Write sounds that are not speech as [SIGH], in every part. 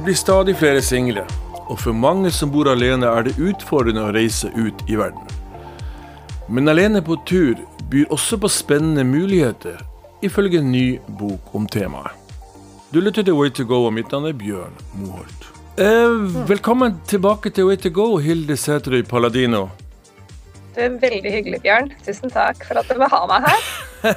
Vi blir stadig flere single. Og for mange som bor alene, er det utfordrende å reise ut i verden. Men Alene på tur byr også på spennende muligheter, ifølge en ny bok om temaet. Du lytter til Way to go, og mitt navn er Bjørn Moholt. Eh, velkommen tilbake til Way to go, Hilde Sæterøy Paladino. Det er veldig hyggelig, Bjørn. Tusen takk for at du vil ha meg her.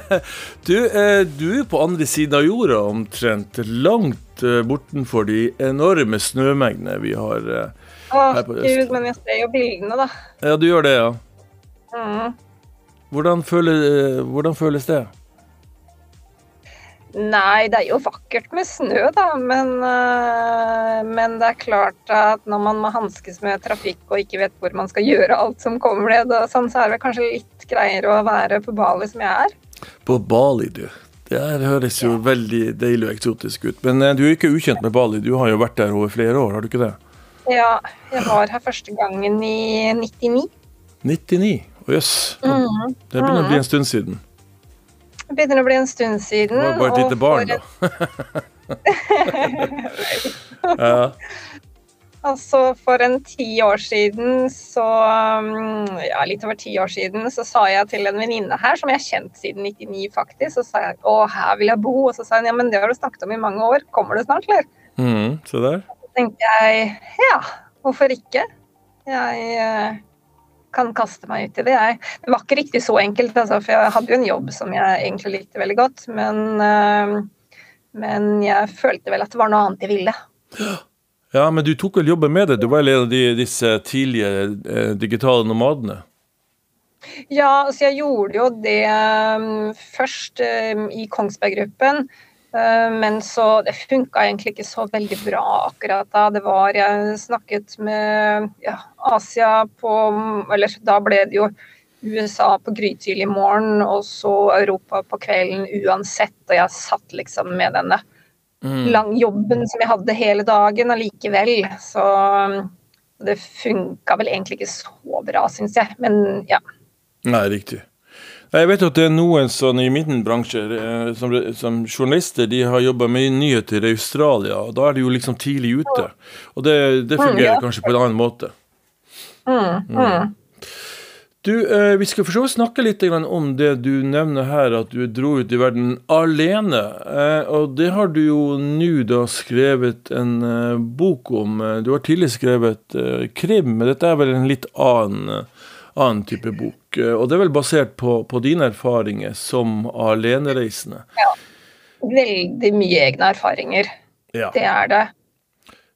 [LAUGHS] du, eh, du er på andre siden av jorda omtrent, langt eh, bortenfor de enorme snømengdene vi har her på Å, gud, men jeg ser jo bildene, da. Ja, du gjør det, ja. Mm. Hvordan, føles, eh, hvordan føles det? Nei, det er jo vakkert med snø, da. Men, men det er klart at når man må hanskes med trafikk og ikke vet hvor man skal gjøre alt som kommer ned, og sånn, så er det kanskje litt greiere å være på Bali som jeg er. På Bali, du. Det her høres jo ja. veldig deilig og eksotisk ut. Men øh, du er ikke ukjent med Bali. Du har jo vært der over flere år, har du ikke det? Ja, jeg var her første gangen i 99. 99? Å jøss. Mm. Det begynner å bli en stund siden. Det begynner å bli en stund siden. Det var bare et lite barn, da. [LAUGHS] ja. [LAUGHS] [LAUGHS] Altså, for en ti år siden, så um, Ja, litt over ti år siden, så sa jeg til en venninne her, som jeg har kjent siden 99, faktisk, så sa jeg å, her vil jeg bo. Og så sa hun ja, men det har du snakket om i mange år, kommer du snart, eller? Mm, så der. Så tenkte jeg ja, hvorfor ikke? Jeg eh, kan kaste meg ut i det. Jeg, det var ikke riktig så enkelt, altså, for jeg hadde jo en jobb som jeg egentlig likte veldig godt. Men, uh, men jeg følte vel at det var noe annet jeg ville. Ja, men du tok vel jobben med det? Du var en av de, disse tidlige eh, digitale nomadene? Ja, altså jeg gjorde jo det um, først um, i Kongsberg Gruppen. Eh, men så Det funka egentlig ikke så veldig bra akkurat da. Det var Jeg snakket med ja, Asia på Eller da ble det jo USA på grytidlig morgen, og så Europa på kvelden uansett. Og jeg satt liksom med denne mm. lang jobben som jeg hadde hele dagen allikevel. Så det funka vel egentlig ikke så bra, syns jeg. Men ja. Nei, riktig. Jeg vet at det er noen sånn i min bransje eh, som, som, journalister de har jobba med nyheter i Australia. og Da er de jo liksom tidlig ute. Og det, det fungerer kanskje på en annen måte. Mm, mm. Du, eh, Vi skal for snakke litt om det du nevner her, at du dro ut i verden alene. Eh, og det har du jo nå da skrevet en eh, bok om. Du har tidligere skrevet eh, krim, men dette er vel en litt annen annen type bok. Eh, og det er vel basert på, på dine erfaringer som alenereisende? Ja. Veldig mye egne erfaringer. Ja. Det er det.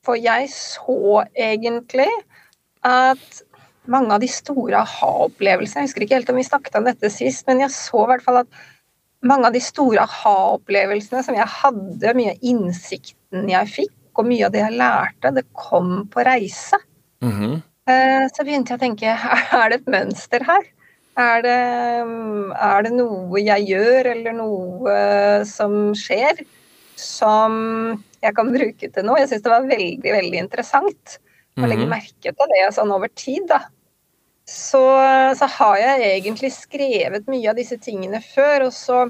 For jeg så egentlig at mange av de store aha-opplevelsene Jeg husker ikke helt om vi snakket om dette sist, men jeg så i hvert fall at mange av de store aha-opplevelsene som jeg hadde, mye av innsikten jeg fikk, og mye av det jeg lærte, det kom på reise. Mm -hmm. Så begynte jeg å tenke [LAUGHS] er det et mønster her? Er det, er det noe jeg gjør, eller noe som skjer, som jeg kan bruke til noe? Jeg syns det var veldig, veldig interessant å legge mhm. merke til det sånn over tid, da. Så, så har jeg egentlig skrevet mye av disse tingene før, og så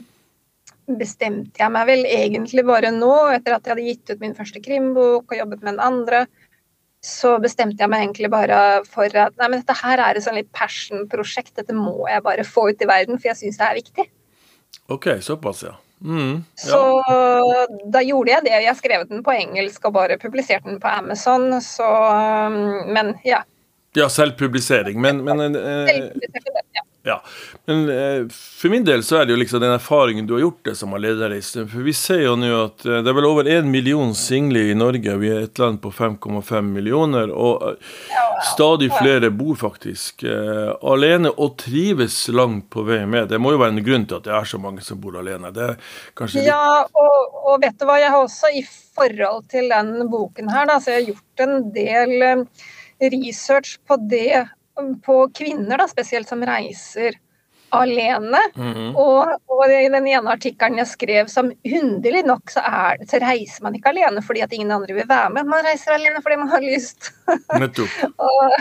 bestemte jeg meg vel egentlig bare nå, etter at jeg hadde gitt ut min første krimbok og jobbet med den andre, så bestemte jeg meg egentlig bare for at nei, men dette her er et sånn litt passion-prosjekt. Dette må jeg bare få ut i verden, for jeg syns det er viktig. Ok, såpass, ja. Mm, ja. Så da gjorde jeg det. Jeg skrev den på engelsk og bare publiserte den på Amazon, så Men ja. Ja, selvpublisering. Men, men eh, ja. Ja. Men eh, for min del så er det jo liksom den erfaringen du har gjort det som lederreise. For vi ser jo nå at eh, det er vel over én million single i Norge. Vi er et land på 5,5 millioner. Og eh, stadig flere bor faktisk eh, alene og trives langt på vei med. Det må jo være en grunn til at det er så mange som bor alene. Det litt... Ja, og, og, vet du hva, jeg har også i forhold til den boken her, da, så jeg har gjort en del eh, research på det på kvinner, da, spesielt som reiser alene. Mm -hmm. og, og, i den ene artikkelen jeg skrev, som underlig nok så, er, så, reiser man ikke alene fordi at ingen andre vil være med, man reiser alene fordi man har lyst. [LAUGHS] og,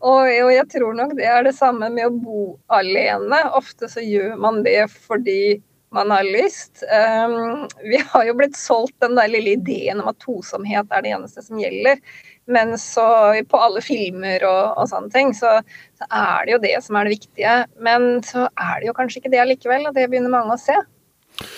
og, og, jeg tror nok det er det samme med å bo alene. Ofte så gjør man det fordi man har lyst. Um, vi har jo blitt solgt den der lille ideen om at tosomhet er det eneste som gjelder. Men så på alle filmer og, og sånne ting, så, så, er det jo det som er det viktige. Men så er det jo kanskje ikke det allikevel, og det begynner mange å se.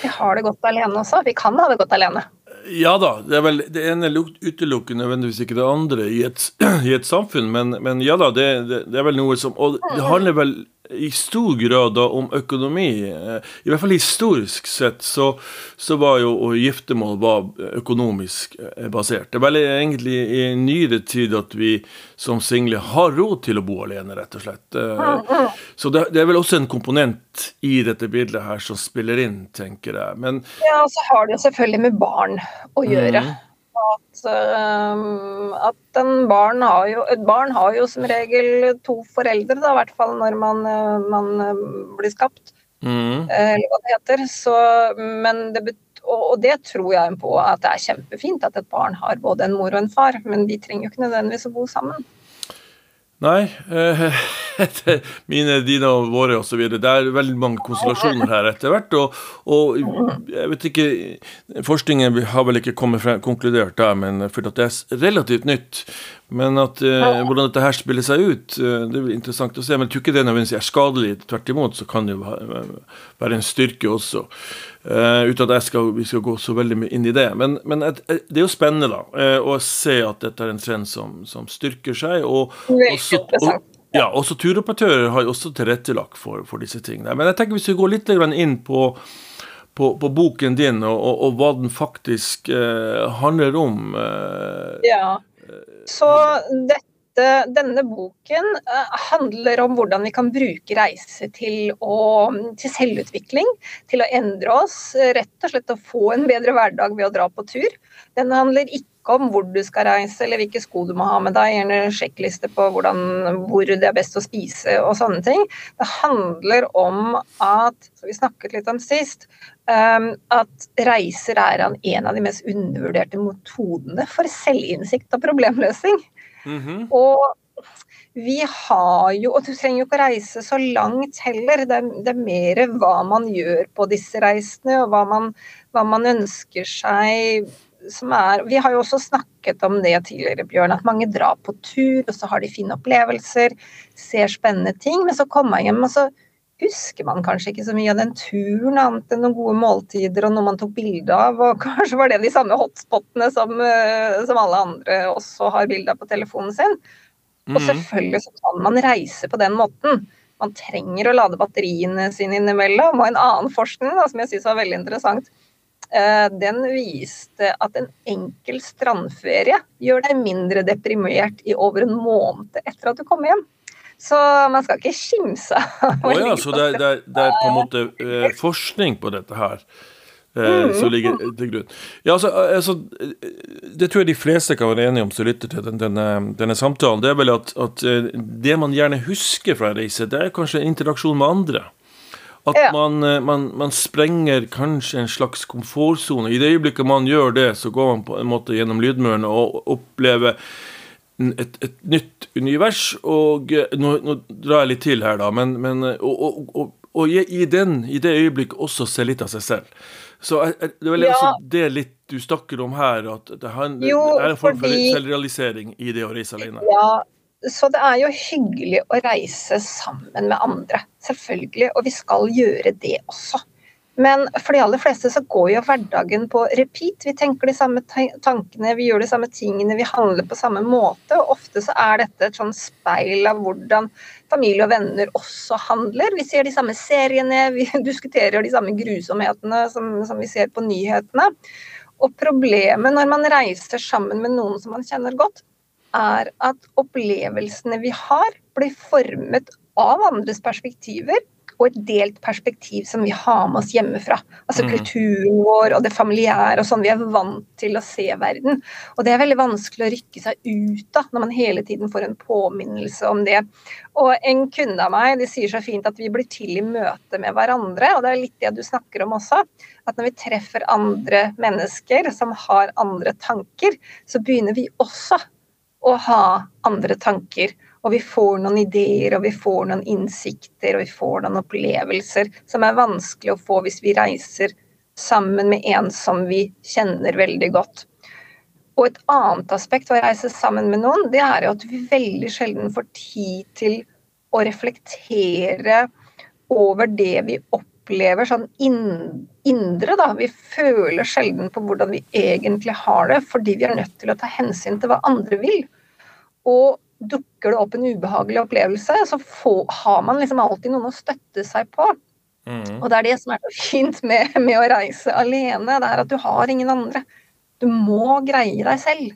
Vi har det godt alene også. Vi kan ha det godt alene. Ja da, det vel det ene utelukker nødvendigvis ikke det andre i et, [CLEARS THROAT] i et samfunn, men, men, ja da, det, det, det, er vel noe som Og det handler vel i stor grad da om økonomi. Eh, I hvert fall historisk sett så, så var jo giftermål var økonomisk eh, basert. Det er vel egentlig i nyere tid at vi som single har råd til å bo alene, rett og slett. Eh, så det, det er vel også en komponent i dette bildet her som spiller inn, tenker jeg. Men Ja, og så har det jo selvfølgelig med barn å gjøre. Mm at, um, at barn jo, et barn har jo som regel to foreldre, da, i hvert fall når man, eh, man eh, blir skapt. Mm. Eller hva det heter. Så, men det og, det tror jeg på at det er kjempefint at et barn har både en mor og en far, men de trenger jo ikke nødvendigvis å bo sammen. Nei. Eh, [LAUGHS] mine, dine og våre osv. Det er veldig mange konstellasjoner her etter hvert. Og, og, jeg vet ikke Forskningen har vel ikke kommet frem, konkludert der, men for det er relativt nytt. Men at eh, hvordan dette her spiller seg ut, eh, det blir interessant å se. Men jeg tror ikke det nødvendigvis er skadelig. Tvert imot så kan det jo være en styrke også. Uh, uten at skal, vi skal gå så veldig mye inn i det. Men, men et, et, det er jo spennende da, uh, å se at dette er en trend som, som styrker seg. Og også, og, ja, også turoperatører har også tilrettelagt for, for, disse tingene. Men jeg tenker hvis vi går litt inn på, på, på boken din, og, og, og, hva den faktisk uh, handler om. ja, så dette denne boken uh, handler om hvordan vi kan bruke reise til, å, til, selvutvikling. Til å endre oss, rett og slett å få en bedre hverdag ved å dra på tur. Den handler ikke om hvor du skal reise eller hvilke sko du må ha med deg, gjerne sjekkliste på hvordan, hvor det er best å spise og sånne ting. Det handler om at, som vi snakket litt om sist, um, at reiser er en av de mest undervurderte metodene for selvinnsikt og problemløsning. Mm -hmm. Og vi har jo Og du trenger jo ikke å reise så langt heller. Det er, det er mer hva man gjør på disse reisene, og hva man, hva man ønsker seg som er Vi har jo også snakket om det tidligere, Bjørn, at mange drar på tur, og så har de fine opplevelser, ser spennende ting, men så kommer man hjem, og så husker man kanskje ikke så mye av den turen, annet enn noen gode måltider og noe man tok bilde av. Og [LAUGHS] kanskje var det de samme hotspotene som, eh, som alle andre også har bilde av på telefonen sin. Og mhm. selvfølgelig så kan man reise på den måten. Man trenger å lade batteriene sine innimellom. Og en annen forskning da, som jeg syns var veldig interessant, eh, den viste at en enkel strandferie gjør deg mindre deprimert i over en måned etter at du kommer hjem. Så man skal ikke skimse av oh, ja, Så det, det, det, er på en måte eh, forskning på dette her eh, mm. som ligger til grunn. Ja, altså, eh, altså, Det tror jeg de fleste kan være enige om som lytter til denne, denne, samtalen. Det er vel at, at, eh, det man gjerne husker fra en reise, det er kanskje interaksjon med andre. At ja. man, eh, man, man, sprenger kanskje en slags komfortsone. I det øyeblikket man gjør det, så går man på en måte gjennom lydmuren og opplever et, et, nytt univers. Og eh, nå, nå, drar jeg litt til her, da, men, men eh, og, og, og, og i, den, i, det øyeblikk også se litt av seg selv. Så det er vel ja. også det litt du snakker om her, at det, handler, jo, det er en form for selvrealisering i det å reise alene? Ja, så det er jo hyggelig å reise sammen med andre, selvfølgelig. Og vi skal gjøre det også. Men for de aller fleste så går jo hverdagen på repeat. Vi tenker de samme tankene, vi gjør de samme tingene, vi handler på samme måte. Og ofte så er dette et sånn speil av hvordan familie og venner også handler. Vi ser de samme seriene, vi [LAUGHS] diskuterer de samme grusomhetene som, som vi ser på nyhetene. Og problemet når man reiser sammen med noen som man kjenner godt, er at opplevelsene vi har, blir formet av andres perspektiver og et delt perspektiv som vi har med oss hjemmefra. Altså mm. kulturen vår og det familiære og sånn vi er vant til å se verden. Og det er veldig vanskelig å rykke seg ut av når man hele tiden får en påminnelse om det. Og en kunde av meg de sier så fint at vi blir til i møte med hverandre, og det er litt det du snakker om også. At når vi treffer andre mennesker som har andre tanker, så begynner vi også å ha andre tanker Og vi får noen ideer, og vi får noen innsikter, og vi får noen opplevelser som er vanskelig å få hvis vi reiser sammen med en som vi kjenner veldig godt. Og et annet aspekt ved å reise sammen med noen, det er jo at vi veldig sjelden får tid til å reflektere over det vi opplever sånn indre, da. Vi føler sjelden på hvordan vi egentlig har det, fordi vi er nødt til å ta hensyn til hva andre vil. Og dukker det opp en ubehagelig opplevelse, så får, har man liksom alltid noen å støtte seg på. Mm. Og det er det som er så fint med, med, å reise alene, det er at du har ingen andre. Du må greie deg selv.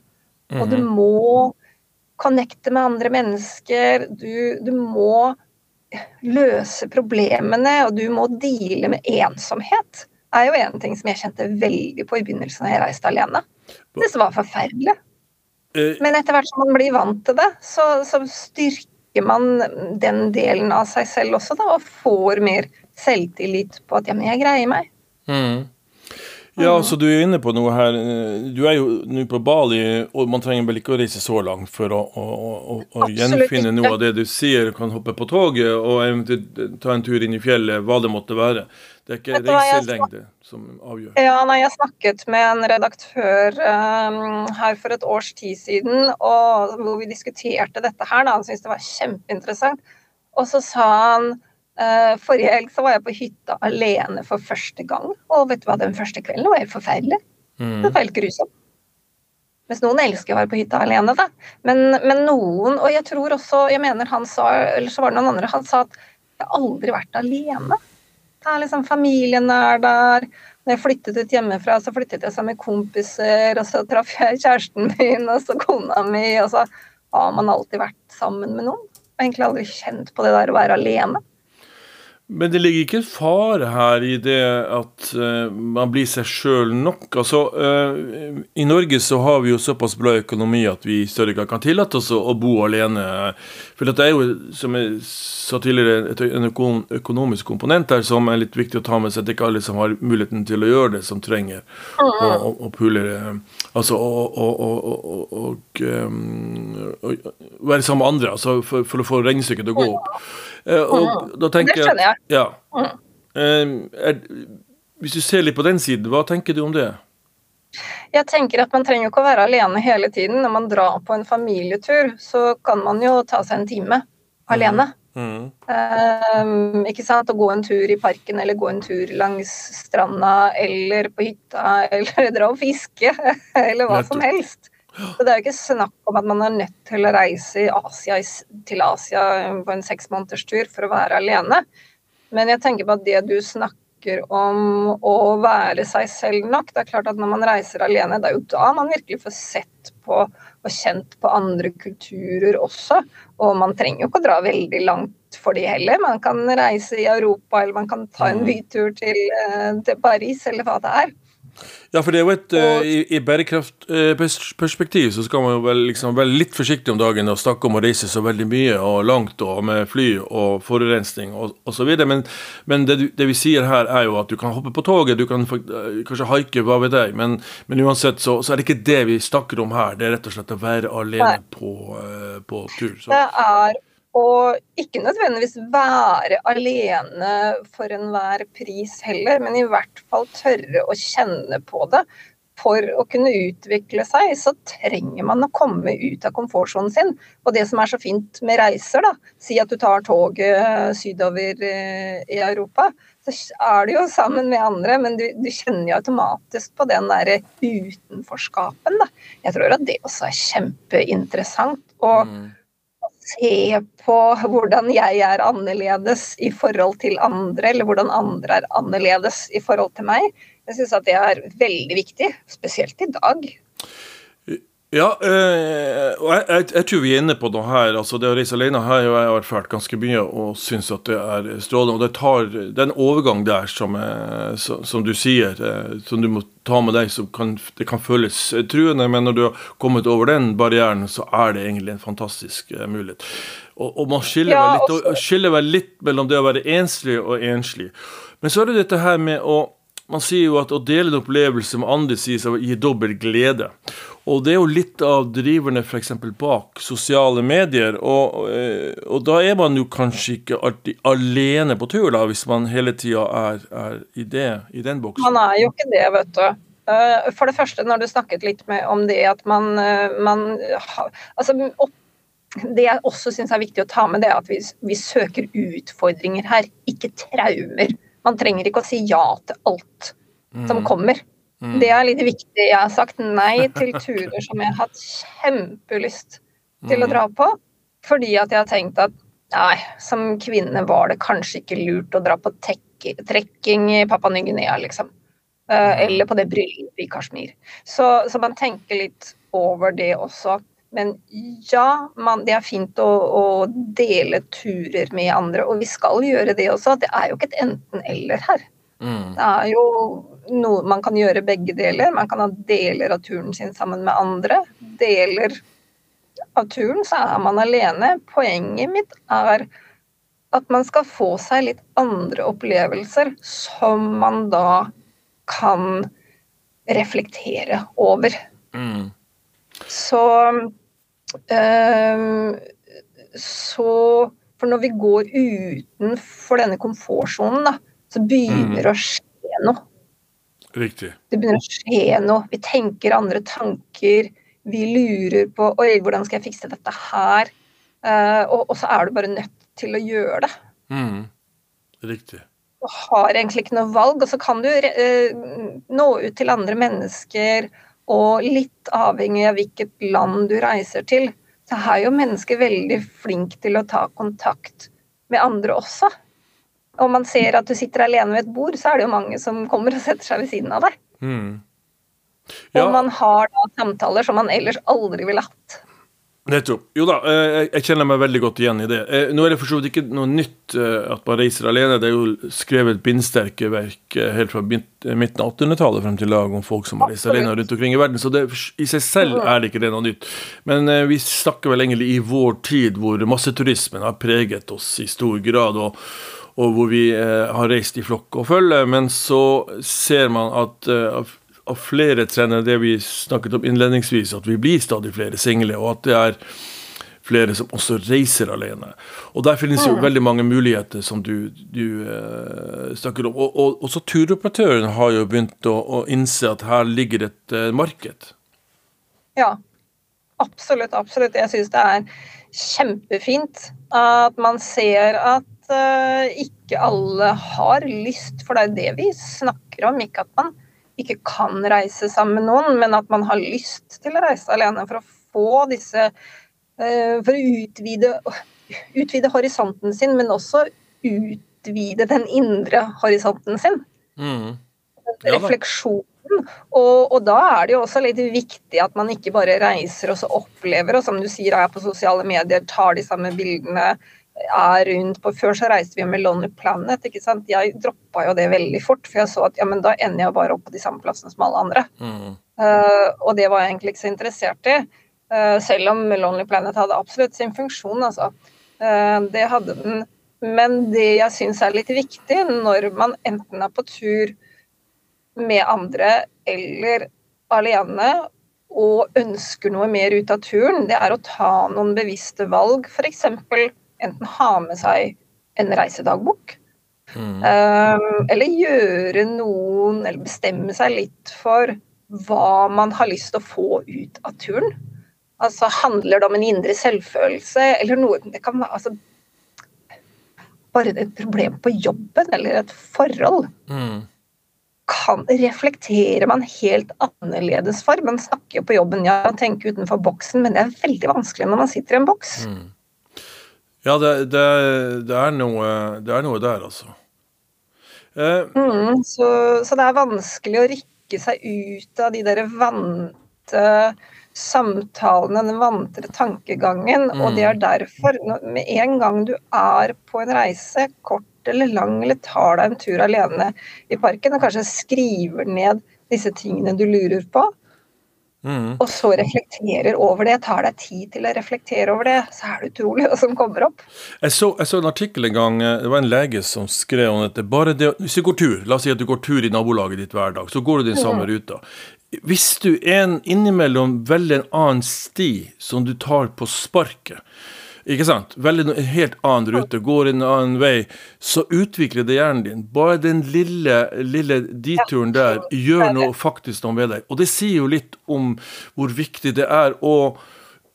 Mm. Og du mhm. må connecte med andre mennesker. Du, du må løse problemene, og du må deale med ensomhet. Det er jo en ting som jeg kjente veldig på i begynnelsen da jeg reiste alene. Det var forferdelig. Eh, Men etter hvert som man blir vant til det, så, så, styrker man den delen av seg selv også, da, og får mer selvtillit på at ja, men jeg greier meg. Mm. Ja, så du er inne på noe her. Du er jo nå på Bali, og man trenger vel ikke å reise så langt for å, å, å, å gjenfinne noe av det du sier. Kan hoppe på toget og eventuelt ta en tur inn i fjellet, hva det måtte være. Det er ikke reiselengde som avgjør. Ja, nei, Jeg snakket med en redaktør um, her for et års tid siden, og hvor vi diskuterte dette her. Da. Han syntes det var kjempeinteressant. Og så sa han uh, forrige helg så var jeg på hytta alene for første gang. Og vet du hva, den første kvelden var helt forferdelig. Mm. Det var helt grusomt. Mens noen elsker å være på hytta alene, da. Men, men, noen, og jeg tror også, jeg mener han sa, eller så var det noen andre, han sa at jeg har aldri vært alene. Det liksom Familien er der. Når jeg flyttet ut hjemmefra, så flyttet jeg sammen med kompiser, og så traff jeg kjæresten min, og så kona mi, og så har man alltid vært sammen med noen. Jeg har egentlig aldri kjent på det der å være alene. Men det ligger ikke en fare her i det at uh, man blir seg sjøl nok. Altså, uh, I Norge så har vi jo såpass bra økonomi at vi i større grad kan tillate oss å, bo alene. For det er jo, som jeg sa tidligere, et, en økonomisk komponent her som er litt viktig å ta med seg. Det er ikke alle som har muligheten til å gjøre det, som trenger å, å, pule Altså å, være sammen med andre altså for, for, å få regnestykket til å gå opp. Uh, og da tenker jeg ja. Mm. Er, hvis du ser litt på den siden, hva tenker du om det? Jeg tenker at Man trenger jo ikke å være alene hele tiden. Når man drar på en familietur, så kan man jo ta seg en time alene. Mm. Um, ikke sant? Å gå en tur i parken, eller gå en tur langs stranda, eller på hytta, [LAUGHS] eller dra og fiske, eller hva som helst. Så Det er jo ikke snakk om at man er nødt til å reise Asia, til Asia på en seks måneders tur for å være alene. Men jeg tenker på at det du snakker om å være seg selv nok Det er klart at når man reiser alene, det er jo da man virkelig får sett på og kjent på andre kulturer også. Og man trenger jo ikke å dra veldig langt for de heller. Man kan reise i Europa, eller man kan ta en mm. bytur til, eh, til Paris, eller hva det er. Ja, for det er jo et uh, I, i bærekraftperspektiv uh, så skal man jo vel liksom være litt forsiktig om dagen og snakke om å reise så veldig mye og langt og med fly og forurensning og osv. Men, men det, det, vi sier her, er jo at du kan hoppe på toget, du kan uh, kanskje haike, hva vet jeg, men, men uansett så, så, er det ikke det vi snakker om her. Det er rett og slett å være alene på, på, tur. Så. Det er og ikke nødvendigvis være alene for enhver pris heller, men i hvert fall tørre å kjenne på det. For å kunne utvikle seg, så trenger man å komme ut av komfortsonen sin. Og det som er så fint med reiser, da, si at du tar toget sydover eh, i Europa, så er du jo sammen med andre, men du, du kjenner jo automatisk på den derre utenforskapen, da. Jeg tror at det også er kjempeinteressant. Og mm se på hvordan jeg er annerledes i forhold til andre, eller hvordan andre er annerledes i forhold til meg. Jeg syns at det er veldig viktig, spesielt i dag. Ja, øh, og jeg, jeg, jeg, tror vi er inne på noe her. altså Det å reise alene her jeg har jeg erfart ganske mye og syns at det er strålende. Og det tar er overgang der som, er, som du sier, eh, som du må ta med deg, som kan, det kan føles truende. Men når du har kommet over den barrieren, så er det egentlig en fantastisk mulighet. Og, og, man skiller, ja, vel litt, skiller vel litt mellom det å være enslig og enslig. Men så er det dette her med å man sier jo at å dele en opplevelse med andre sies å gi dobbel glede. Og det er jo litt av driverne f.eks. bak sosiale medier. Og, eh, og, da er man jo kanskje ikke alltid alene på tur, da, hvis man hele tida er, er i, det, i den boksen. Man er jo ikke det, vet du. Eh, for det første, når du snakket litt med, om det at man, eh, man altså, Det jeg også syns er viktig å ta med, det er at vi, vi søker utfordringer her, ikke traumer. Man trenger ikke å si ja til alt mm. som kommer. Mm. Det er litt viktig. Jeg har sagt nei til turer som jeg har hatt kjempelyst til mm. å dra på, fordi at jeg har tenkt at nei, som kvinne var det kanskje ikke lurt å dra på trekking i Papua Ny-Guinea, liksom. Uh, eller på det bryllupet i Kashmir. Så, så, man tenker litt over det også. Men ja, man, det er fint å, å, dele turer med andre, og vi skal gjøre det også. Det er jo ikke et enten-eller her. Mm. Det er jo noe man kan gjøre begge deler. Man kan ha deler av turen sin sammen med andre. Deler av turen så er man alene. Poenget mitt er at man skal få seg litt andre opplevelser som man da kan reflektere over. Mm. Så øh, Så For når vi går utenfor denne komfortsonen, da, så begynner det mm. å skje noe. Riktig. Det begynner å skje noe. Vi tenker andre tanker. Vi lurer på Oi, hvordan skal jeg fikse dette her? Uh, og, og, så er du bare nødt til å gjøre det. Mm. Riktig du har egentlig ikke noe valg, og så kan du uh, nå ut til andre mennesker, og litt avhengig av hvilket land du reiser til, så er jo mennesker veldig flinke til å ta kontakt med andre også. Om man ser at du sitter alene ved et bord, så er det jo mange som kommer og setter seg ved siden av deg. Mm. Ja. Og man har da samtaler som man ellers aldri ville hatt. Nettopp. Jo da, eh, jeg kjenner meg veldig godt igjen i det. Eh, nå er det for så vidt ikke noe nytt eh, at man reiser alene. Det er jo skrevet bindsterke verk helt fra midten av 1800-tallet frem til lag om folk som reiser alene rundt omkring i verden. Så det, i seg selv er det ikke det noe nytt. Men vi snakker vel egentlig i vår tid, hvor masseturismen har preget oss i stor grad. og og hvor vi eh, har reist i flokk og følge, men så ser man at eh, av flere trender det vi snakket om innledningsvis, at vi blir stadig flere single, og at det er flere som også reiser alene. Og Der finnes jo veldig mange muligheter, som du, du eh, snakker om. Og, og også turoperatøren har jo begynt å, å, innse at her ligger et eh, marked. Ja, absolutt. Absolutt. Jeg syns det er kjempefint at man ser at uh, ikke alle har lyst, for det er det vi snakker om. Ikke at man ikke kan reise sammen med noen, men at man har lyst til å reise alene for å få disse eh, For å utvide, utvide horisonten sin, men også utvide den indre horisonten sin. Mm. Ja, Refleksjonen. Og, og, da er det jo også litt viktig at man ikke bare reiser og så opplever, og som du sier er på sosiale medier, tar de samme bildene, er rundt på Før så reiste vi med Lonely Planet. ikke sant? Jeg droppa jo det veldig fort, for jeg så at ja, men da ender jeg bare opp på de samme plassene som alle andre. Mm. Uh, og det var jeg egentlig ikke så interessert i. Uh, selv om Lonely Planet hadde absolutt sin funksjon, altså. Uh, det hadde den. Men det jeg syns er litt viktig når man enten er på tur med andre eller alene og ønsker noe mer ut av turen, det er å ta noen bevisste valg. F.eks enten ha med seg en reisedagbok, mm. um, eller gjøre noen Eller bestemme seg litt for hva man har lyst til å få ut av turen. Altså handler det om en indre selvfølelse, eller noe Det kan være altså, bare et problem på jobben, eller et forhold. Mm. Kan, reflekterer man helt annerledes for. Man snakker jo på jobben, ja, man tenker utenfor boksen, men det er veldig vanskelig når man sitter i en boks. Mm. Ja, det, det, det, er noe, det, er noe, der, altså. Eh. Mm, så, så, det er vanskelig å rikke seg ut av de der vante samtalene, den vantre tankegangen. Mm. Og det er derfor, med en gang du er på en reise, kort eller lang, eller tar deg en tur alene i parken, og kanskje skriver ned disse tingene du lurer på, Mm. Og så reflekterer over det, tar deg tid til å reflektere over det, så er det utrolig hva som kommer opp. Jeg så, jeg så, en artikkel en gang, eh, det var en lege som skrev om dette. Bare det, hvis du går tur, la oss si at du går tur i nabolaget ditt hver dag, så går du din samme mm. ruta. hvis du en innimellom velger en annen sti som du tar på sparket, ikke sant? Veldig helt annen rute, går en annen vei, så utvikler det hjernen din. Bare den lille, lille dituren der gjør noe faktisk noe med deg. Og det sier jo litt om hvor viktig det er å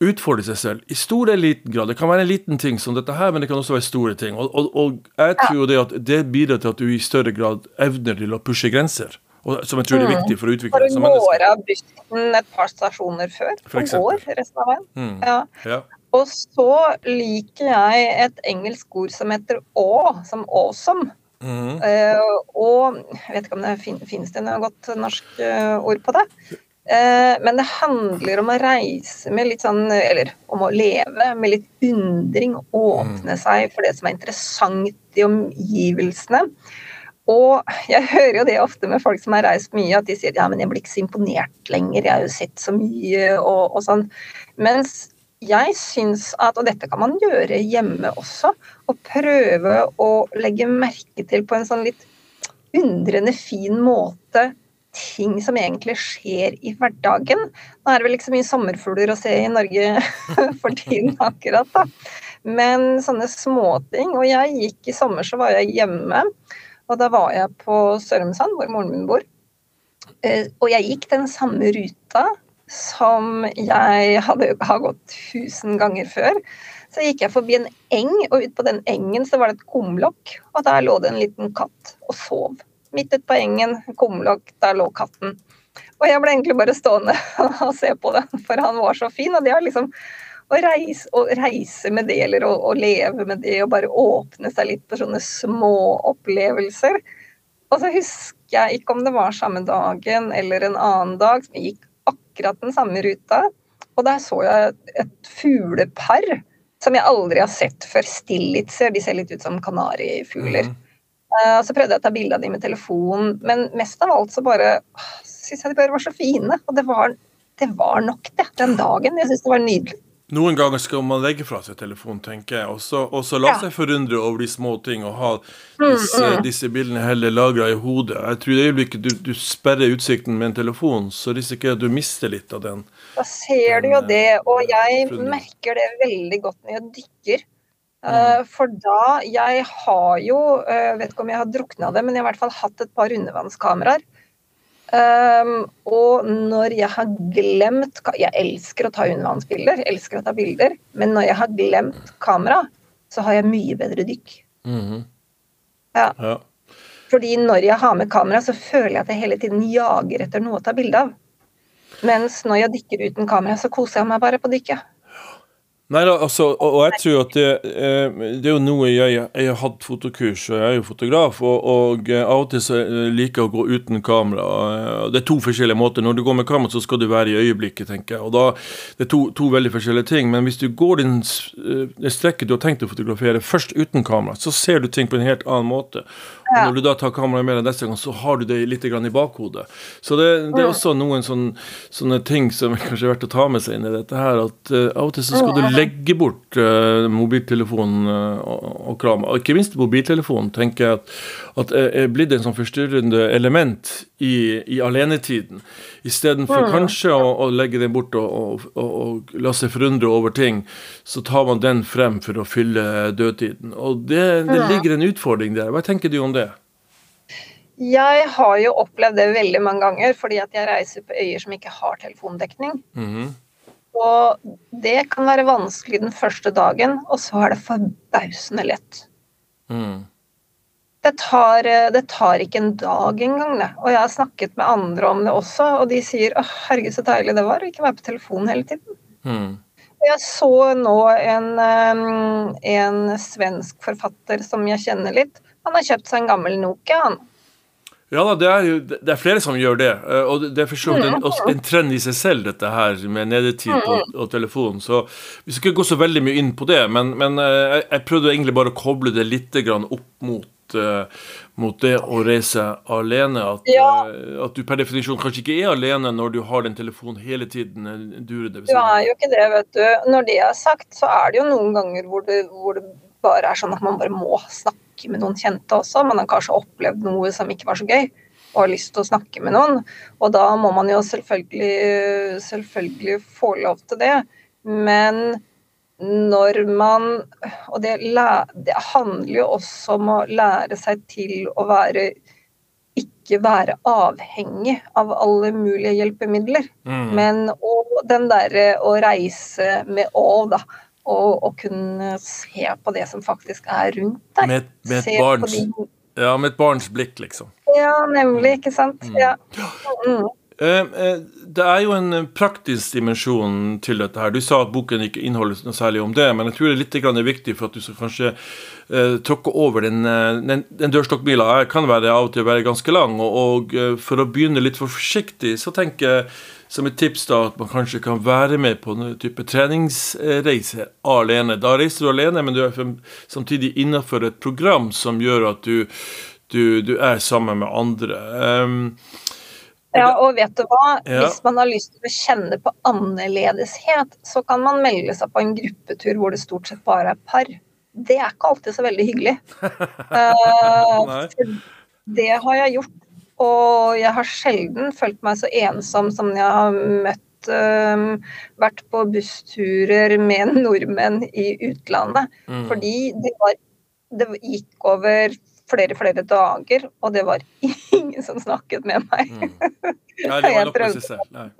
utfordre seg selv i stor eller liten grad. Det kan være en liten ting som dette her, men det kan også være store ting. Og, og, og jeg tror jo det at det bidrar til at du i større grad evner til å pushe grenser. Og, som jeg tror er viktig for å utvikle deg som menneske. For du går av bussen et par stasjoner før, for går resten av veien. Mm. Ja. Ja. Og så liker jeg et engelsk ord som heter å, som awesome. Mhm. Uh, og jeg vet ikke om det fin finnes det noe godt norsk uh, ord på det. Uh, men det handler om å reise med litt sånn Eller om å leve med litt undring. Åpne seg for det som er interessant i omgivelsene. Og jeg hører jo det ofte med folk som har reist mye, at de sier ja, men jeg blir ikke så imponert lenger, jeg har jo sett så mye og, og sånn. Mens jeg syns at, og dette kan man gjøre hjemme også, å prøve å legge merke til på en sånn litt undrende fin måte ting som egentlig skjer i hverdagen. Nå er det vel ikke så mye sommerfugler å se i Norge [LAUGHS] for tiden akkurat, da. Men sånne småting. Og jeg gikk i sommer, så var jeg hjemme. Og da var jeg på Sørumsand, hvor moren min bor. Eh, og jeg gikk den samme ruta som jeg hadde, har gått tusen ganger før. Så gikk jeg forbi en eng, og ut på den engen så var det et kumlokk. Og der lå det en liten katt og sov. Midt ute på engen, kumlokk, der lå katten. Og jeg ble egentlig bare stående [LAUGHS] og se på det, for han var så fin. Og det er liksom å reise, å reise med det, eller å, å, leve med det, og bare åpne seg litt for sånne små opplevelser. Og så husker jeg ikke om det var samme dagen eller en annen dag, som jeg gikk akkurat den samme ruta. Og der så jeg et fuglepar som jeg aldri har sett før. Stillitzer. De ser litt ut som kanarifugler. Mm. Uh, så prøvde jeg å ta bilde av dem med telefonen, men mest av alt så bare syns jeg de bare var så fine. Og det var, det var nok, det, den dagen. Jeg syns det var nydelig. Noen ganger skal man legge fra seg telefonen, tenker jeg, og så la seg forundre over de små ting og ha disse, mm, mm. disse bildene heller lagra i hodet. Jeg tror i øyeblikket du, du, sperrer utsikten med en telefon, så risikerer du at du mister litt av den. Da ser du jo det, og jeg merker det veldig godt når jeg dykker. Uh, for da Jeg har jo, uh, vet ikke om jeg har drukna det, men jeg har i hvert fall hatt et par undervannskameraer. Um, og når jeg har glemt Jeg elsker å ta undervannsbilder, elsker å ta bilder, men når jeg har glemt kamera, så har jeg mye bedre dykk. Mm -hmm. ja. ja. Fordi når jeg har med kamera, så føler jeg at jeg hele tiden jager etter noe å ta bilde av. Mens når jeg dykker uten kamera, så koser jeg meg bare på dykket. Nei da, altså, og, og, jeg tror at det, eh, det er jo noe jeg, jeg har hatt fotokurs, og jeg er jo fotograf, og, og eh, av og til så liker jeg å gå uten kamera. Det er to forskjellige måter. Når du går med kamera, så skal du være i øyeblikket, tenker jeg. Og da, Det er to, to veldig forskjellige ting. Men hvis du går eh, det strekket du har tenkt å fotografere, først uten kamera, så ser du ting på en helt annen måte. Og når du da tar kameraet med deg neste gang, så har du det litt i bakhodet. Så det, det er også noen sånne, sånne ting som kanskje er verdt å ta med seg inn i dette her, at uh, av og til så skal du legge bort uh, mobiltelefonen uh, og, og krama. Og ikke minst mobiltelefonen tenker jeg at, at er blitt en sånn forstyrrende element i, i alenetiden. Istedenfor mm. kanskje å, å, legge den bort og, og, og, og, la seg forundre over ting, så tar man den frem for å fylle dødtiden. Og det, det mm. ligger en utfordring der. Hva tenker du om det? Jeg har jo opplevd det veldig mange ganger, fordi at jeg reiser på øyer som ikke har telefondekning. Mm -hmm. Og det kan være vanskelig den første dagen, og så er det forbausende lett. Mm. Det, tar, det tar, ikke en dag engang, det. Og jeg har snakket med andre om det også, og de sier å herregud, så deilig det var å ikke være på telefonen hele tiden. Mm. Jeg så nå en, en svensk forfatter som jeg kjenner litt. Han har kjøpt seg en gammel Nokia, han. Ja det er det er flere som gjør det. Eh, og det er for så vidt en, en, trend i seg selv, dette her med nedetid på, og telefon. Så vi skal ikke gå så veldig mye inn på det, men, men eh, jeg, jeg, prøvde egentlig bare å koble det litt opp mot, uh, mot det å reise alene. At, ja. at, du per definisjon kanskje ikke er alene når du har den telefonen hele tiden. Du er jo ikke det, vet du. Når det er sagt, så er det jo noen ganger hvor det, hvor det bare er sånn at man bare må snakke med noen kjente også. Man har kanskje opplevd noe som ikke var så gøy. og har lyst til å snakke med noen. Og da må man jo selvfølgelig, selvfølgelig få lov til det. Men når man Og det, det handler jo også om å lære seg til å være ikke være avhengig av alle mulige hjelpemidler. Mm. Men og den derre å reise med å, da. Og, og, kunne se på det som faktisk er rundt deg. Med, med et barns, ja, med et barns blikk, liksom. Ja, nemlig. Ikke sant. Mm. Ja. Mm. Eh, eh, det er jo en eh, praktisk dimensjon til dette. her. Du sa at boken ikke inneholder noe særlig om det, men jeg tror det er litt viktig for at du skal kanskje uh, tråkke over den, den, den dørstokkmila. kan være av og til være ganske lang. Og, og for å begynne litt for forsiktig, så tenker jeg som et tips da at man kanskje kan være med på en type treningsreise alene. Da reiser du alene, men du er samtidig innenfor et program som gjør at du, du, du er sammen med andre. Um, ja, og vet du hva? Ja. Hvis man har lyst til å kjenne på annerledeshet, så kan man melde seg på en gruppetur hvor det stort sett bare er par. Det er ikke alltid så veldig hyggelig. [LAUGHS] uh, det har jeg gjort, og jeg har sjelden følt meg så ensom som jeg har møtt uh, vært på bussturer med [LAUGHS] nordmenn i utlandet. Mm. Fordi det, var, det gikk over flere flere dager, og det var [LAUGHS] ingen som snakket med meg. Mm. Nei, det [LAUGHS] var nok å si selv.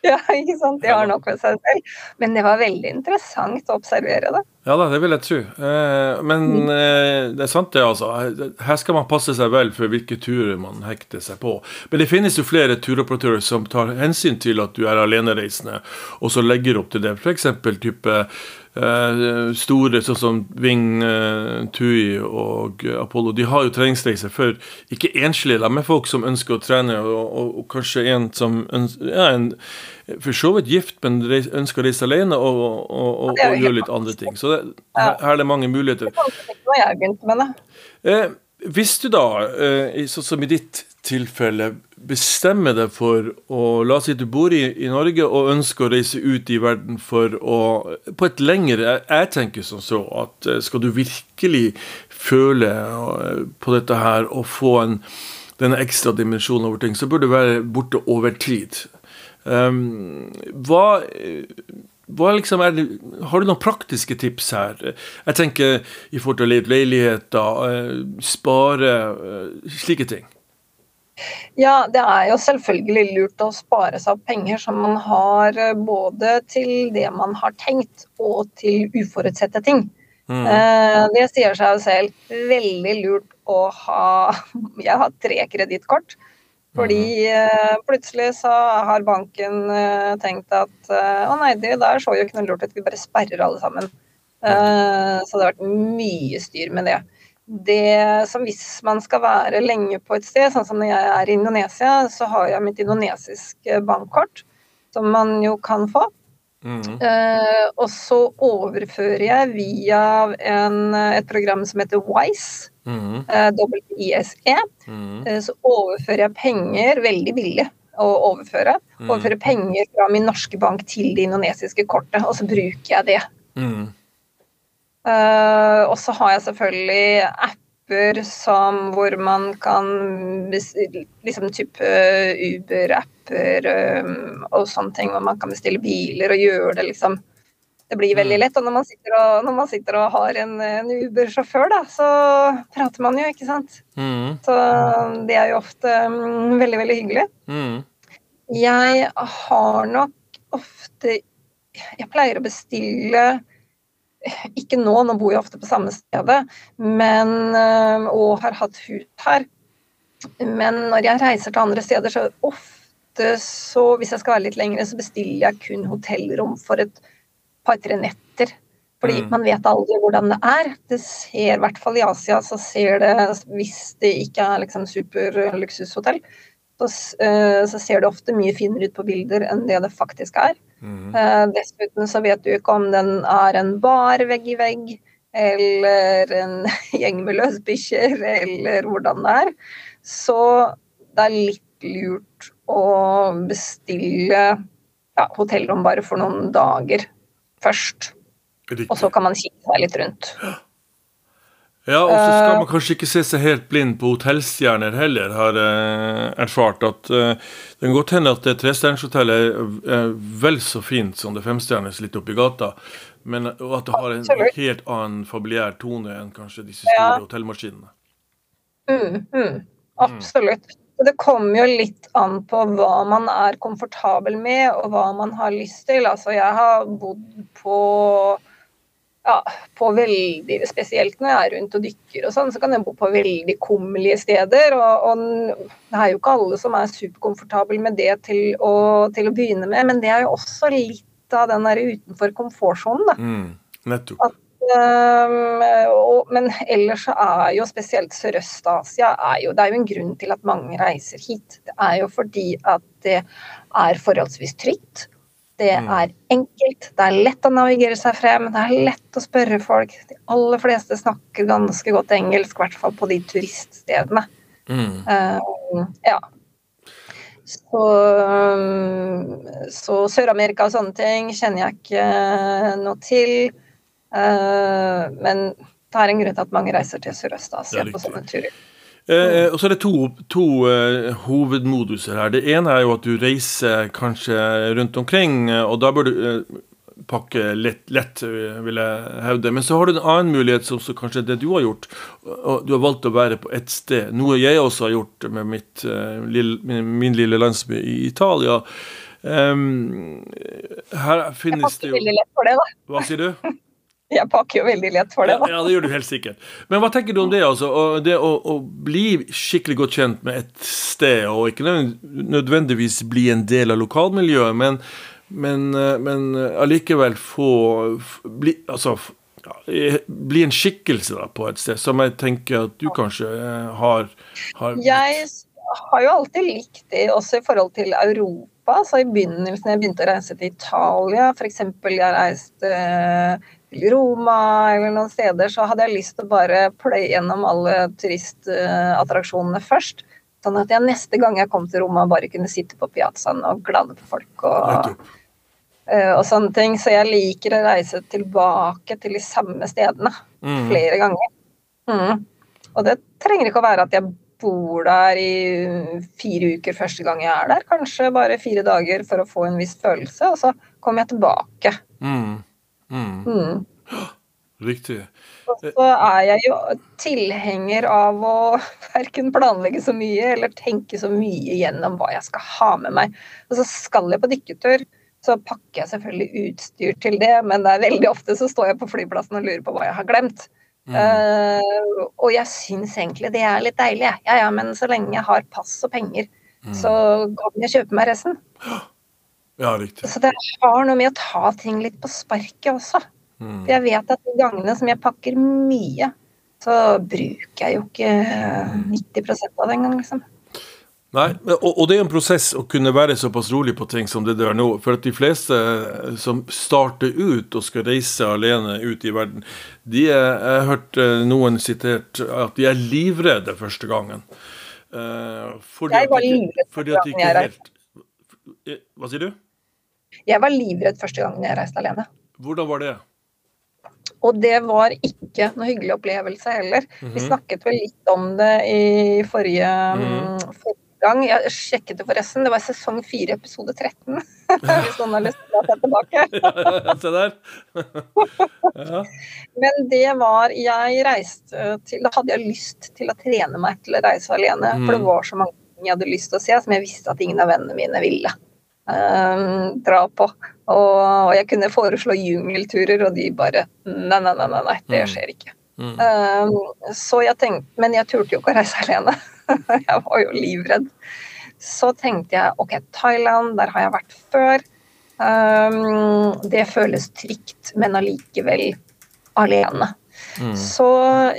[LAUGHS] Ja, ikke sant. De har nok med seg selv. Men det var veldig interessant å observere det. Ja da, det vil jeg tro. Eh, men mm. eh, det er sant, det, altså. Her skal man passe seg vel for hvilke turer man hekter seg på. Men det finnes jo flere turoperatører som tar hensyn til at du er alenereisende, og så legger opp til det. F.eks. type Uh, store sånn som Ving, uh, Tui og Apollo, de har jo treningsreiser for ikke enslige, men folk som ønsker å trene, og, og, og kanskje en som ønsker, ja, en, for så vidt gift, men ønsker å reise alene og, og, gjøre litt andre ting. Så det, her, her, er det mange muligheter. Hvis du da, sånn som i ditt tilfelle bestemmer deg for å La oss si du bor i, i, Norge og ønsker å reise ut i verden for å På et lengre Jeg, tenker som så at eh, skal du virkelig føle eh, på dette her og få en, denne ekstra dimensjonen over ting, så bør du være borte over tid. Um, hva liksom det, har du noen praktiske tips her? Jeg tenker i forhold til leiligheter, eh, spare, slike ting. Ja, det er jo selvfølgelig lurt å spare seg opp penger som man har eh, både til det man har tenkt og til uforutsette ting. Mm. Eh, det sier seg jo selv. Veldig lurt å ha [LAUGHS] Jeg har tre kredittkort. Fordi mm. plutselig så har banken tenkt at å nei, det der så jo ikke noe lurt ut, vi bare sperrer alle sammen. Så det har vært mye styr med det det som hvis man skal være lenge på et sted, sånn som når jeg er i Indonesia, så har jeg mitt indonesiske bankkort, som man jo kan få. Mm. Eh, og så overfører jeg via en, et program som heter WISE, mm. uh, WISE. Mm. Uh, så overfører jeg penger veldig billig å overføre. Mm. Overfører penger fra min norske bank til det indonesiske kortet, og så bruker jeg det. Mm. Uh, og så har jeg selvfølgelig apper som hvor man kan liksom type Uber-apper um, og sånne ting, hvor man kan bestille biler og gjøre det liksom Det blir veldig mm. lett. Og når man sitter og, man sitter og har en, en Uber-sjåfør, da, så prater man jo, ikke sant. Mm. Så det er jo ofte um, veldig, veldig hyggelig. Mm. Jeg har nok ofte Jeg pleier å bestille ikke nå, nå bor jeg ofte på samme stedet, men, øh, og har hatt hus her. Men når jeg reiser til andre steder, så ofte så, hvis jeg skal være litt lengre, så bestiller jeg kun hotellrom for et par-tre netter. Fordi mm. man vet aldri hvordan det er. Det ser, i hvert fall i Asia, så ser det, hvis det ikke er liksom superluksushotell, så, øh, så ser det ofte mye finere ut på bilder enn det det faktisk er. Mm. Uh, dessuten så vet du ikke om den er en bar vegg i vegg, eller en [LAUGHS] gjeng med løsbikkjer, eller hvordan det er. Så det er litt lurt å bestille ja, hotellrom bare for noen dager først. Riktig. Og så kan man kikke seg litt rundt. Ja, og så skal man kanskje ikke se seg helt blind på hotellstjerner heller, har jeg erfart. at uh, Det kan godt hende at det trestjernershotellet er, vel så fint som det femstjerners litt oppi gata, men at det har en Absolutt. helt annen familiær tone enn kanskje disse store Ja. hotellmaskinene. Mm, mm, absolutt. Det kommer jo litt an på hva man er komfortabel med, og hva man har lyst til. Altså, jeg har bodd på ja, på veldig Spesielt når jeg er rundt og dykker og sånn, så kan jeg bo på veldig kummerlige steder. Og, og det er jo ikke alle som er superkomfortable med det til å, til å begynne med, men det er jo også litt av den der utenfor komfortsonen, da. Mm, nettopp. Um, og, men ellers så er jo spesielt Sørøst-Asia Det er jo en grunn til at mange reiser hit. Det er jo fordi at det er forholdsvis trygt. Det Mm. er enkelt, det er lett å navigere seg frem, det er lett å spørre folk. De aller fleste snakker ganske godt engelsk, i hvert fall på de turiststedene. Mm. Uh, ja. Så, um, så Sør-Amerika og sånne ting kjenner jeg ikke noe til. Uh, men det er en grunn til at mange reiser til Sørøst-Asia på sånne turer. Eh, og så er det to, to eh, hovedmoduser her. Det ene er jo at du reiser kanskje rundt omkring, eh, og da bør du eh, pakke lett, lett, eh, vil jeg hevde. Men så har du en annen mulighet, som så kanskje det du har gjort. Og du har valgt å være på ett sted. Noe jeg også har gjort med mitt, eh, lille, min, lille landsby i Italia. Um, her finnes det jo. Hva sier du? [LAUGHS] [LAUGHS] Jeg pakker jo veldig lett for det, da. ja, det gjør du helt sikkert. Men hva tenker du om det, altså? Det å, å bli skikkelig godt kjent med et sted, og ikke nødvendigvis bli en del av lokalmiljøet, men, men, eh, men allikevel få bli, altså, eh, bli en skikkelse da, på et sted, som jeg tenker at du kanskje eh, har, har Jeg har jo alltid likt det også i forhold til Europa. Så i begynnelsen jeg begynte å reise til Italia, f.eks. jeg reiste eh, Roma eller noen steder, så hadde jeg lyst til å bare pløye gjennom alle turistattraksjonene først. Sånn at jeg neste gang jeg kom til Roma, bare kunne sitte på piazzaen og glade på folk. og eh, og sånne ting. Så jeg liker å reise tilbake til de samme stedene Mm. flere ganger. Mm. Og det trenger ikke å være at jeg bor der i fire uker første gang jeg er der. Kanskje bare fire dager for å få en viss følelse, og så kommer jeg tilbake. Mm. Mm. Mm. [GASPS] Riktig. Og så er jeg jo tilhenger av å verken planlegge så mye eller tenke så mye gjennom hva jeg skal ha med meg. Og så skal jeg på dykketur, så pakker jeg selvfølgelig utstyr til det, men det er veldig ofte så står jeg på flyplassen og lurer på hva jeg har glemt. Mm. Uh, og jeg syns egentlig det er litt deilig, jeg. Ja ja, men så lenge jeg har pass og penger, Mm. så kan jeg kjøpe meg resten. [GASPS] Ja, riktig. Så det har noe med å ta ting litt på sparket også. Mm. For jeg vet at de gangene som jeg pakker mye, så bruker jeg jo ikke 90 av det engang, liksom. Nei, og, og det er en prosess å kunne være såpass rolig på ting som det der nå. For at de fleste som starter ut og skal reise alene ut i verden, de er, jeg har hørt eh, noen sitert at de er livredde første gangen. Uh, fordi Jeg var livredd første gangen jeg Eh, Hva sier du? Jeg var livredd første gangen jeg reiste alene. Hvordan var det? Og det var ikke noe hyggelig opplevelse heller. Vi Mhm. snakket vel litt om det i forrige, Mhm. forrige gang. Jeg sjekket det forresten. Det var sesong 4, episode 13. [LAUGHS] Hvis [LAUGHS] noen har lyst til å se tilbake. [LAUGHS] Se der. ja. Men det var Jeg reiste til Da hadde jeg lyst til å trene meg til å reise alene. For det Mhm. var så mange ting jeg hadde lyst til å se som jeg visste at ingen av vennene mine ville dra på. Og, jeg kunne foreslå jungelturer, og de bare Nei, nei, nei, nei, det Mhm. skjer ikke. Mm. Eh, så jeg tenkte Men jeg turte jo ikke å reise [LAUGHS] alene. jeg var jo livredd. Så tenkte jeg ok, Thailand, der har jeg vært før. Um, det føles trygt, men allikevel alene. Mm. Så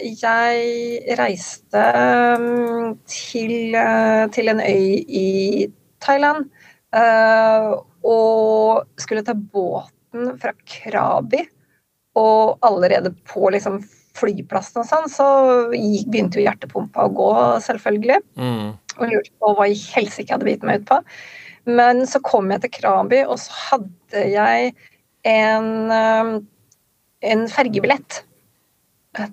jeg reiste um, til, eh, til en øy i Thailand. Eh, og skulle ta båten fra Krabi. Og allerede på liksom, flyplassen og sånn, så begynte jo hjertepumpa å gå, selvfølgelig Mm. og lurte på hva i helsike jeg hadde bitt meg ut på. Men så kom jeg til Krabi, og så hadde jeg en, um, en fergebillett.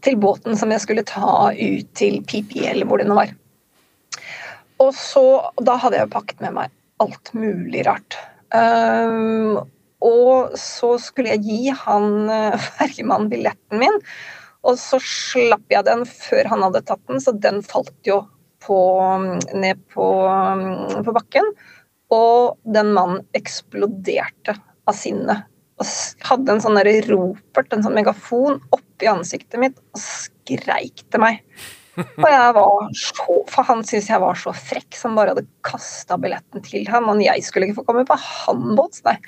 til båten som jeg skulle ta ut til Pipi, eller hvor det nå var. Og så, Da hadde jeg jo pakket med meg alt mulig rart. Um, og så skulle jeg gi han [LAUGHS] fergemannen billetten min, og så slapp jeg den før han hadde tatt den, så den falt jo på, ned på, på bakken. Og den mannen eksploderte av sinne. Og hadde en sånn ropert, en sånn megafon, oppi ansiktet mitt og skreik til meg. [LAUGHS] Og jeg var så, For han syntes jeg var så frekk som bare hadde kasta billetten til ham, og jeg skulle ikke få komme på han båt, nei.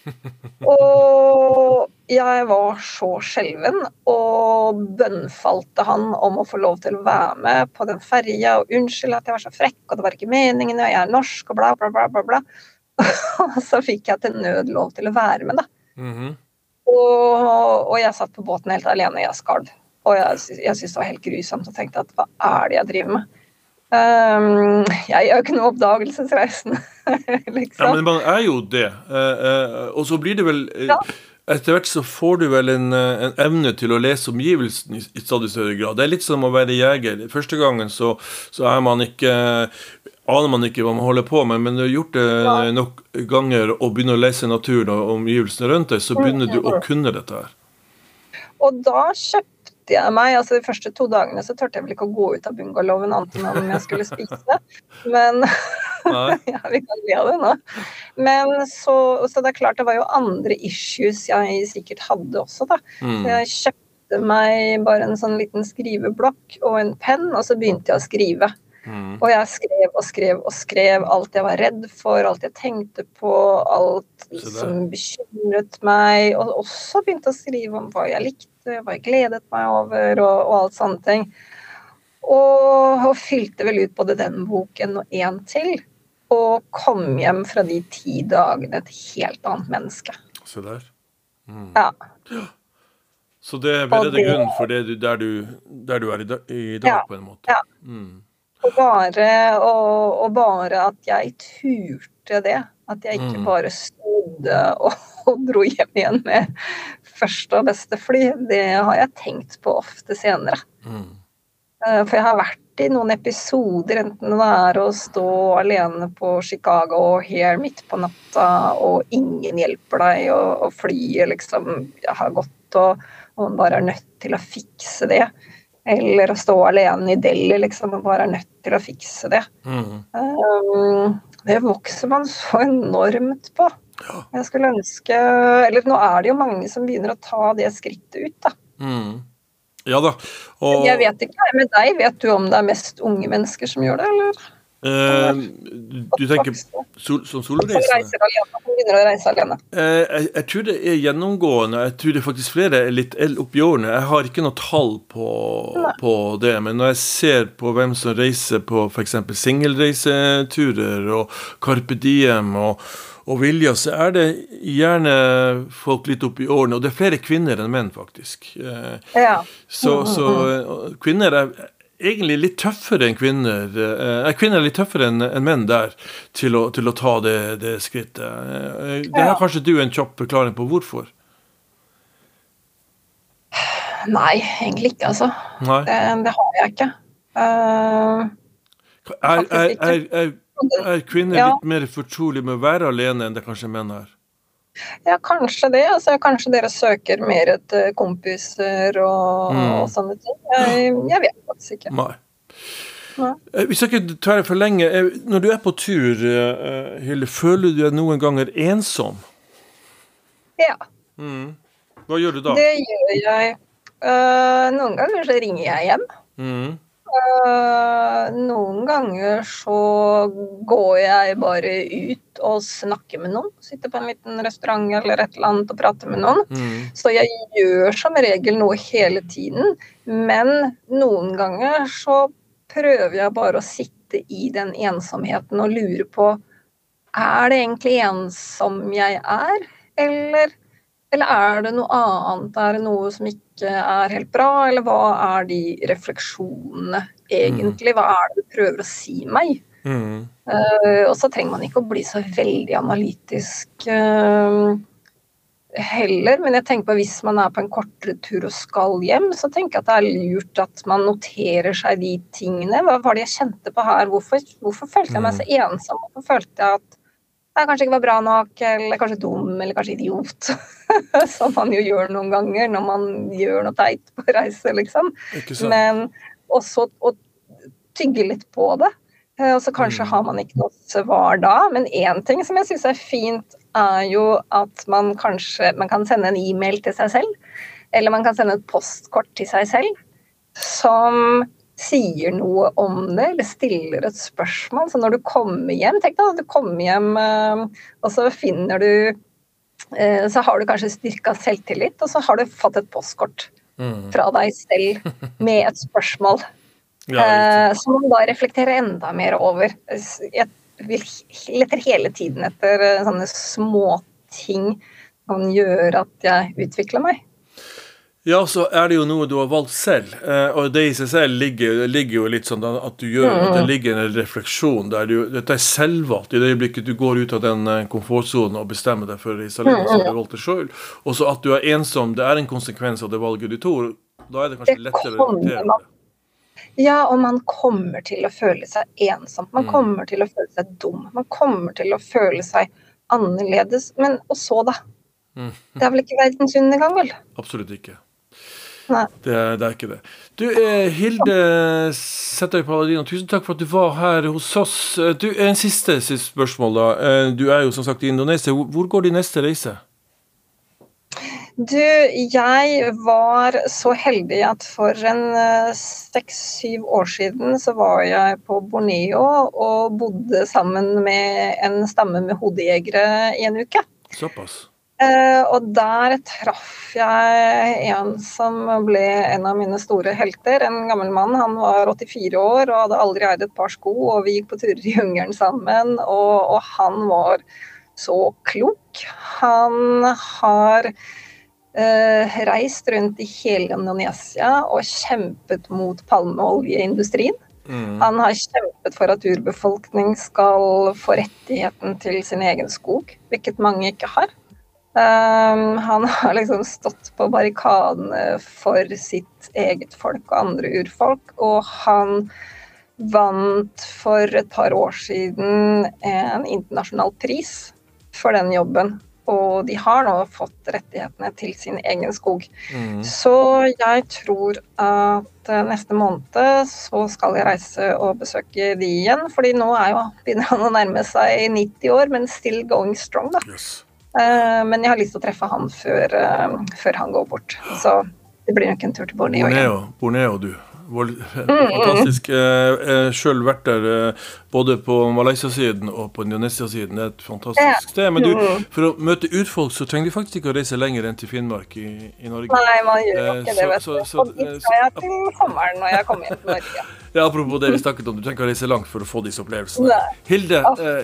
[LAUGHS] Og jeg var så skjelven og bønnfalte han om å få lov til å være med på den ferja og unnskyld at jeg var så frekk, og det var ikke meningen, og jeg er norsk, og bla, bla, bla, bla. bla. Og [LAUGHS] så fikk jeg til nød lov til å være med, da. Mm -hmm. og, og, jeg satt på båten helt alene, og jeg skalv. Og jeg, jeg syntes det var helt grusomt og tenkte at hva er det jeg driver med? Um, jeg gjør ikke noe oppdagelsesreisende, [LAUGHS] liksom. Ja, men man er jo det. Uh, uh, og så blir det vel uh, ja. Etter hvert så får du vel en, en evne til å lese omgivelsene i, i, stadig større grad. Det er litt som å være jeger. Første gangen så, så er man ikke aner man ikke hva man holder på med, men du har gjort det ja. nok ganger og begynner å lese naturen og omgivelsene rundt deg, så begynner du å kunne dette her. Og da kjøpte jeg meg altså De første to dagene så turte jeg vel ikke å gå ut av bungalowen annet enn om jeg skulle spise. Men [LAUGHS] ja, vi kan le av det nå. Men så, så, det er klart det var jo andre issues jeg sikkert hadde også, da. Mm. Så jeg kjøpte meg bare en sånn liten skriveblokk og en penn, og så begynte jeg å skrive. Mm. Og jeg skrev og skrev og skrev alt jeg var redd for, alt jeg tenkte på, alt som bekymret meg. Og også begynte å skrive om hva jeg likte, hva jeg gledet meg over, og, og alt sånne ting. Og, og, fylte vel ut både den boken og en til. Og kom hjem fra de ti dagene et helt annet menneske. Se der. Mm. Ja. Så det er det grunnen for det du, der, du, der, du, er i dag, i dag ja, på en måte? Ja. Mm. Og bare, og, og bare at jeg turte det. At jeg ikke mm. bare snudde og, og, dro hjem igjen med første og beste fly. Det har jeg tenkt på ofte senere. Mm. Eh, for jeg har vært i noen episoder, enten det er å stå alene på Chicago og her midt på natta, og ingen hjelper deg, og, og flyet liksom Jeg har gått og, og bare er nødt til å fikse det. Eller å stå alene i Delhi liksom, og bare er nødt til å fikse det. Mm. Um, det vokser man så enormt på. Jeg skulle ønske Eller nå er det jo mange som begynner å ta det skrittet ut, da. Mm. Ja da. Og... Jeg vet ikke med deg, vet du om det er mest unge mennesker som gjør det, eller? Eh, du tenker sol, som soloreisende? Uh, jeg, jeg, tror det er gjennomgående. Jeg tror det er faktisk flere er litt opp i årene. Jeg har ikke noe tall på, på, det. Men når jeg ser på hvem som reiser på f.eks. singelreiseturer og Carpe Diem og, og Vilja, så er det gjerne folk litt opp i årene. Og det er flere kvinner enn menn, faktisk. Uh, ja. så, så kvinner er egentlig litt tøffere enn kvinner. Er kvinner er litt tøffere enn en menn der til å, til å ta det, det, skrittet. Eh, det har kanskje du en kjapp forklaring på hvorfor? Nei, egentlig ikke, altså. Det, det, har jeg ikke. Uh, er, er, er, er, kvinner ja. litt mer fortrolige med å være alene enn det kanskje menn er? Ja, kanskje det. Altså, kanskje dere søker mer etter kompiser og, mm. og sånne ting. Jeg, jeg, vet faktisk ikke. Nei. Ja. Eh, hvis jeg ikke tar det for lenge, eh, når du er på tur, eh, Hilde, føler du deg noen ganger ensom? Ja. Mm. Hva gjør du da? Det gjør jeg. Uh, noen ganger så ringer jeg hjem. Mm. Uh, noen ganger så går jeg bare ut og snakker med noen. Sitter på en liten restaurant eller et eller annet og prater med noen. Mm. Så jeg gjør som regel noe hele tiden. Men noen ganger så prøver jeg bare å sitte i den ensomheten og lure på Er det egentlig ensom jeg er, eller eller er det noe annet? Er det noe som ikke er helt bra? Eller hva er de refleksjonene egentlig? Hva er det du prøver å si meg? Mm. Uh, og så trenger man ikke å bli så veldig analytisk. Uh, heller, men jeg tenker på hvis man er på en kortere tur og skal hjem, så tenker jeg at det er lurt at man noterer seg de tingene. Hva var det jeg kjente på her? Hvorfor, hvorfor følte jeg meg så mm. ensom? Hvorfor følte jeg at jeg kanskje ikke var bra nok, eller kanskje dum, eller kanskje idiot? [LAUGHS] Som man jo gjør noen ganger når man gjør noe teit på reise, liksom. Men også å tygge litt på det. Eh, og så kanskje mm. har man ikke noe svar da. Men én ting som jeg syns er fint, er jo at man kanskje man kan sende en e-mail til seg selv. Eller man kan sende et postkort til seg selv som sier noe om det, eller stiller et spørsmål. Så når du kommer hjem Tenk deg at du kommer hjem, eh, og så finner du eh, Så har du kanskje styrka selvtillit, og så har du fått et postkort mm. fra deg selv med et spørsmål. [LAUGHS] Ja, eh, som man da reflekterer enda mer over. Jeg leter hele tiden etter sånne småting som gjør at jeg utvikler meg. Ja, så er det jo noe du har valgt selv, eh, og det i seg selv ligger, ligger jo litt sånn at du gjør at det mm. ligger en refleksjon der du, Dette er selvvalgt. I det øyeblikket du går ut av den eh, komfortsonen og bestemmer deg for å som alene, har du valgt det sjøl. Og så at du er ensom, det er en konsekvens av det valget du tok. Da er det kanskje lettere å relatere det. Ja, og man kommer til å føle seg ensom. Man mm. kommer til å føle seg dum. Man kommer til å føle seg annerledes. Men og så, da? Mm. Det er vel ikke verdens undergang, vel? Absolutt ikke. Det, det, er ikke det. Du, eh, Hilde Sætøy Paladino, tusen takk for at du var her hos oss. Eh, du, En siste, siste spørsmål, da. Eh, du er jo som sagt i Indonesia. Hvor går din neste reise? Du, jeg var så heldig at for en seks-syv år siden så var jeg på Borneo og bodde sammen med en stamme med hodejegere i en uke. Såpass. Uh, og der traff jeg en som ble en av mine store helter. En gammel mann. Han var 84 år og hadde aldri eid et par sko. Og vi gikk på turer i jungelen sammen, og, og han var så klok. Han har Eh, reist rundt i hele Indonesia og kjempet mot palmeoljeindustrien. Mm. Han har kjempet for at urbefolkning skal få rettigheten til sin egen skog, hvilket mange ikke har. Um, han har liksom stått på barrikadene for sitt eget folk og andre urfolk, og han vant for et par år siden en internasjonal pris for den jobben og de har nå fått rettighetene til sin egen skog. Mm. Så jeg tror at eh, neste måned så skal jeg reise og besøke de igjen. fordi nå er jo, begynner han å nærme seg 90 år, men still going strong, da. Yes. Uh, men jeg har lyst til å treffe han før, uh, før han går bort. Så det blir nok en tur til Borneo. Borneo, Borneo du. Fantastisk. Jeg sjøl vært der eh, både på Malaysia-siden og på Indonesia-siden. Det er et fantastisk sted. Men du, for å møte urfolk så trenger vi faktisk ikke å reise lenger enn til Finnmark i, i Norge. Nei, man gjør ikke det, vet du. Og dit skal jeg til sommeren når jeg kommer hjem til Norge. [LAUGHS] Ja, Apropos det vi snakket om, du trenger ikke å reise langt for å få disse opplevelsene. Hilde,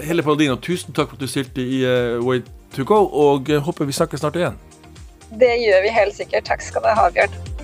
Hilde Paladino, tusen takk for at du stilte i Way to go, og håper vi snakkes snart igjen. Det gjør vi helt sikkert. Takk skal du ha, Bjørn.